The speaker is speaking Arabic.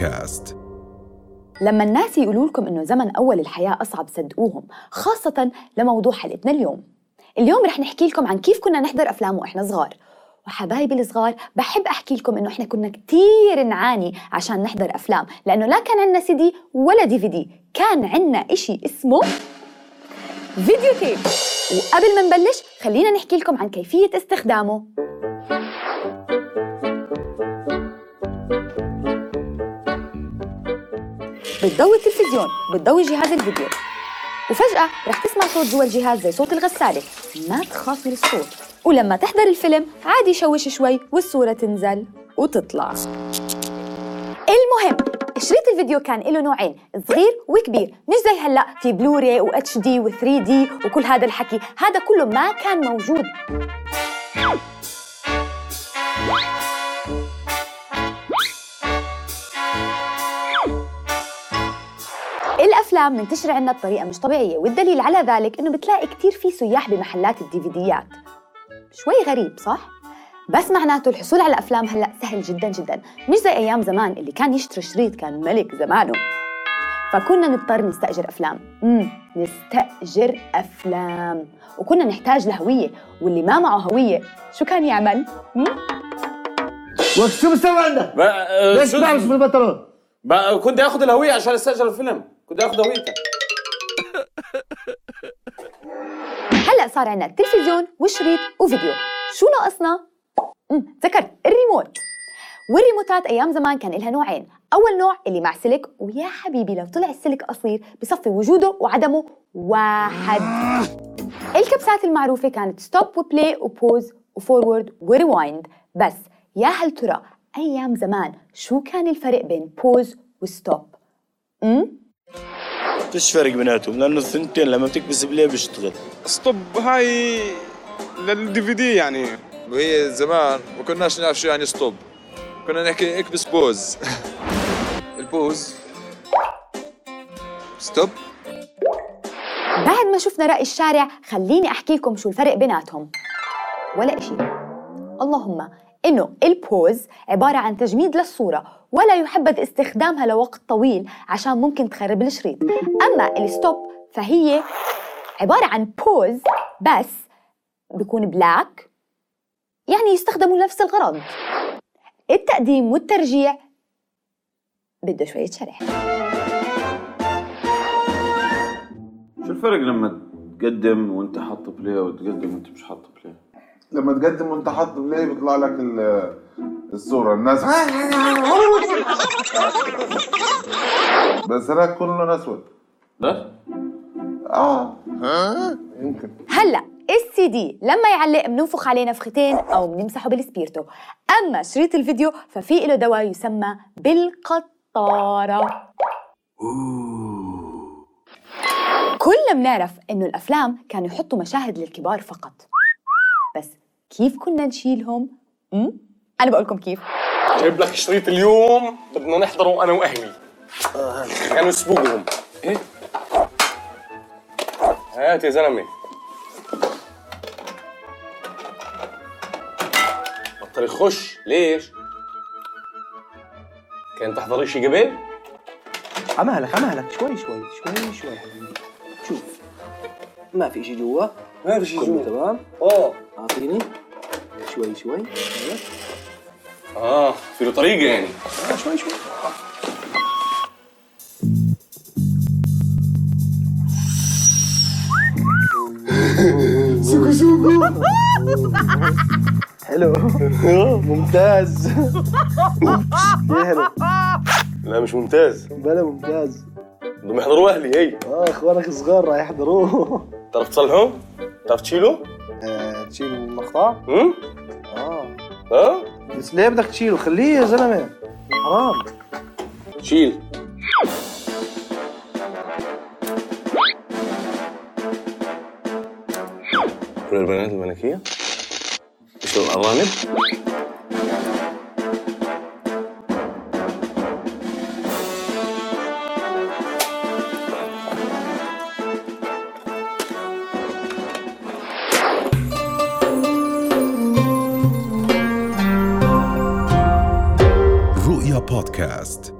بودكاست. لما الناس يقولوا لكم إنه زمن أول الحياة أصعب صدقوهم خاصة لموضوع حلقتنا اليوم. اليوم رح نحكي لكم عن كيف كنا نحضر افلام وإحنا صغار. وحبايبي الصغار بحب أحكي لكم إنه إحنا كنا كتير نعاني عشان نحضر أفلام لأنه لا كان عندنا سي دي ولا DVD كان عندنا إشي اسمه video tape وقبل ما نبلش خلينا نحكي لكم عن كيفية استخدامه. بتضوي التلفزيون بتضوي جهاز الفيديو. وفجأة رح تسمع صوت جوا الجهاز زي صوت الغسالة. ما تخاف من الصوت. ولما تحضر الفيلم عادي شوش شوي والصورة تنزل وتطلع. المهم شريط الفيديو كان له نوعين صغير وكبير. مش زي هلأ في بلوراي و HD و 3D وكل هذا الحكي. هذا كله ما كان موجود. الأفلام منتشرة عندنا بطريقة مش طبيعية والدليل على ذلك إنه بتلاقي كثير في سياح بمحلات الديفيديات شوي غريب صح بس معناته الحصول على افلام هلأ سهل جدا جدا مش زي أيام زمان اللي كان يشتري شريط كان ملك زمانه فكنا نضطر نستأجر أفلام امم نستأجر أفلام وكنا نحتاج لهوية واللي ما معه هوية شو كان يعمل؟ شو بتسوي عندك؟ بقى ليش بالبنطلون؟ بقى كنت اخد الهوية عشان أستأجر الفيلم. كنت اخد هويتك هلا صار عندنا تلفزيون وشريط وفيديو. شو ناقصنا؟ ذكرت الريموت. والريموتات أيام زمان كان لها نوعين. أول نوع اللي مع سلك ويا حبيبي لو طلع السلك قصير بصفي وجوده وعدمه واحد. الكبسات المعروفة كانت ستوب وبلاي وبوز وفورورد وريوايند بس يا هل ترى أيام زمان. شو كان الفرق بين pause و stop؟ امم فيش فرق بيناتهم؟ لأنه الثنتين لما بتكبس play بيشتغل. stop هاي لل DVD يعني. وهي زمان ما كناش نعرف شو يعني stop كنا نحكي اكبس pause ال pause stop بعد ما شفنا رأي الشارع خليني أحكي لكم شو الفرق بيناتهم. ولا إشي. اللهم إنه ال pause عبارة عن تجميد للصورة ولا يحبذ استخدامها لوقت طويل عشان ممكن تخرب الشريط. أما ال stop فهي عبارة عن pause بس بيكون black يعني يستخدموا لنفس الغرض. التقديم والترجيع بده شوية شرح. شو الفرق لما تقدم وانت حاط play وتقدم وانت مش حاط play لما تقدم وانت حاط play بيطلع لك ال- الصورة. الناس بس هناك كله لون اسود لا آه. يمكن. هلا السي دي لما يعلق بننفخ عليه نفختين أو بنمسحه بالسبيرتو. أما شريط الفيديو ففي له دواء يسمى بالقطارة. كلنا بنعرف إنه الأفلام كانوا يحطوا مشاهد للكبار فقط. بس كيف كنا نشيلهم؟ أم؟ أنا بقول لكم كيف. جايب لك شريط اليوم بدنا نحضره أنا وأهلي. كانوا يسبقهم إيه؟ هات يا زلمة. بطل يخش. ليش؟ كان تحضر شيء قبل؟ عمالك عمالك شوي شوي شوي شوي. حبيبي شوف ما في شيء جوا. ما في كله جوا تمام؟ آه أعطيني. شوي شوي. آه في له طريقة يعني. آه، شوي شوي. حلو. ممتاز. يا حلو لا مش ممتاز. بلا ممتاز. بدهم يحضروا أهلي هي. آه أخوانك صغار راح يحضروه. تعرف تصلحه؟ تعرف تشيله؟ آه، تشيل المقطع؟ امم آه. ها؟ بس ليه بدك تشيله خليه يا زلمة. حرام. شيل. كل البنات الملكية؟ مش الأرانب؟ بودكاست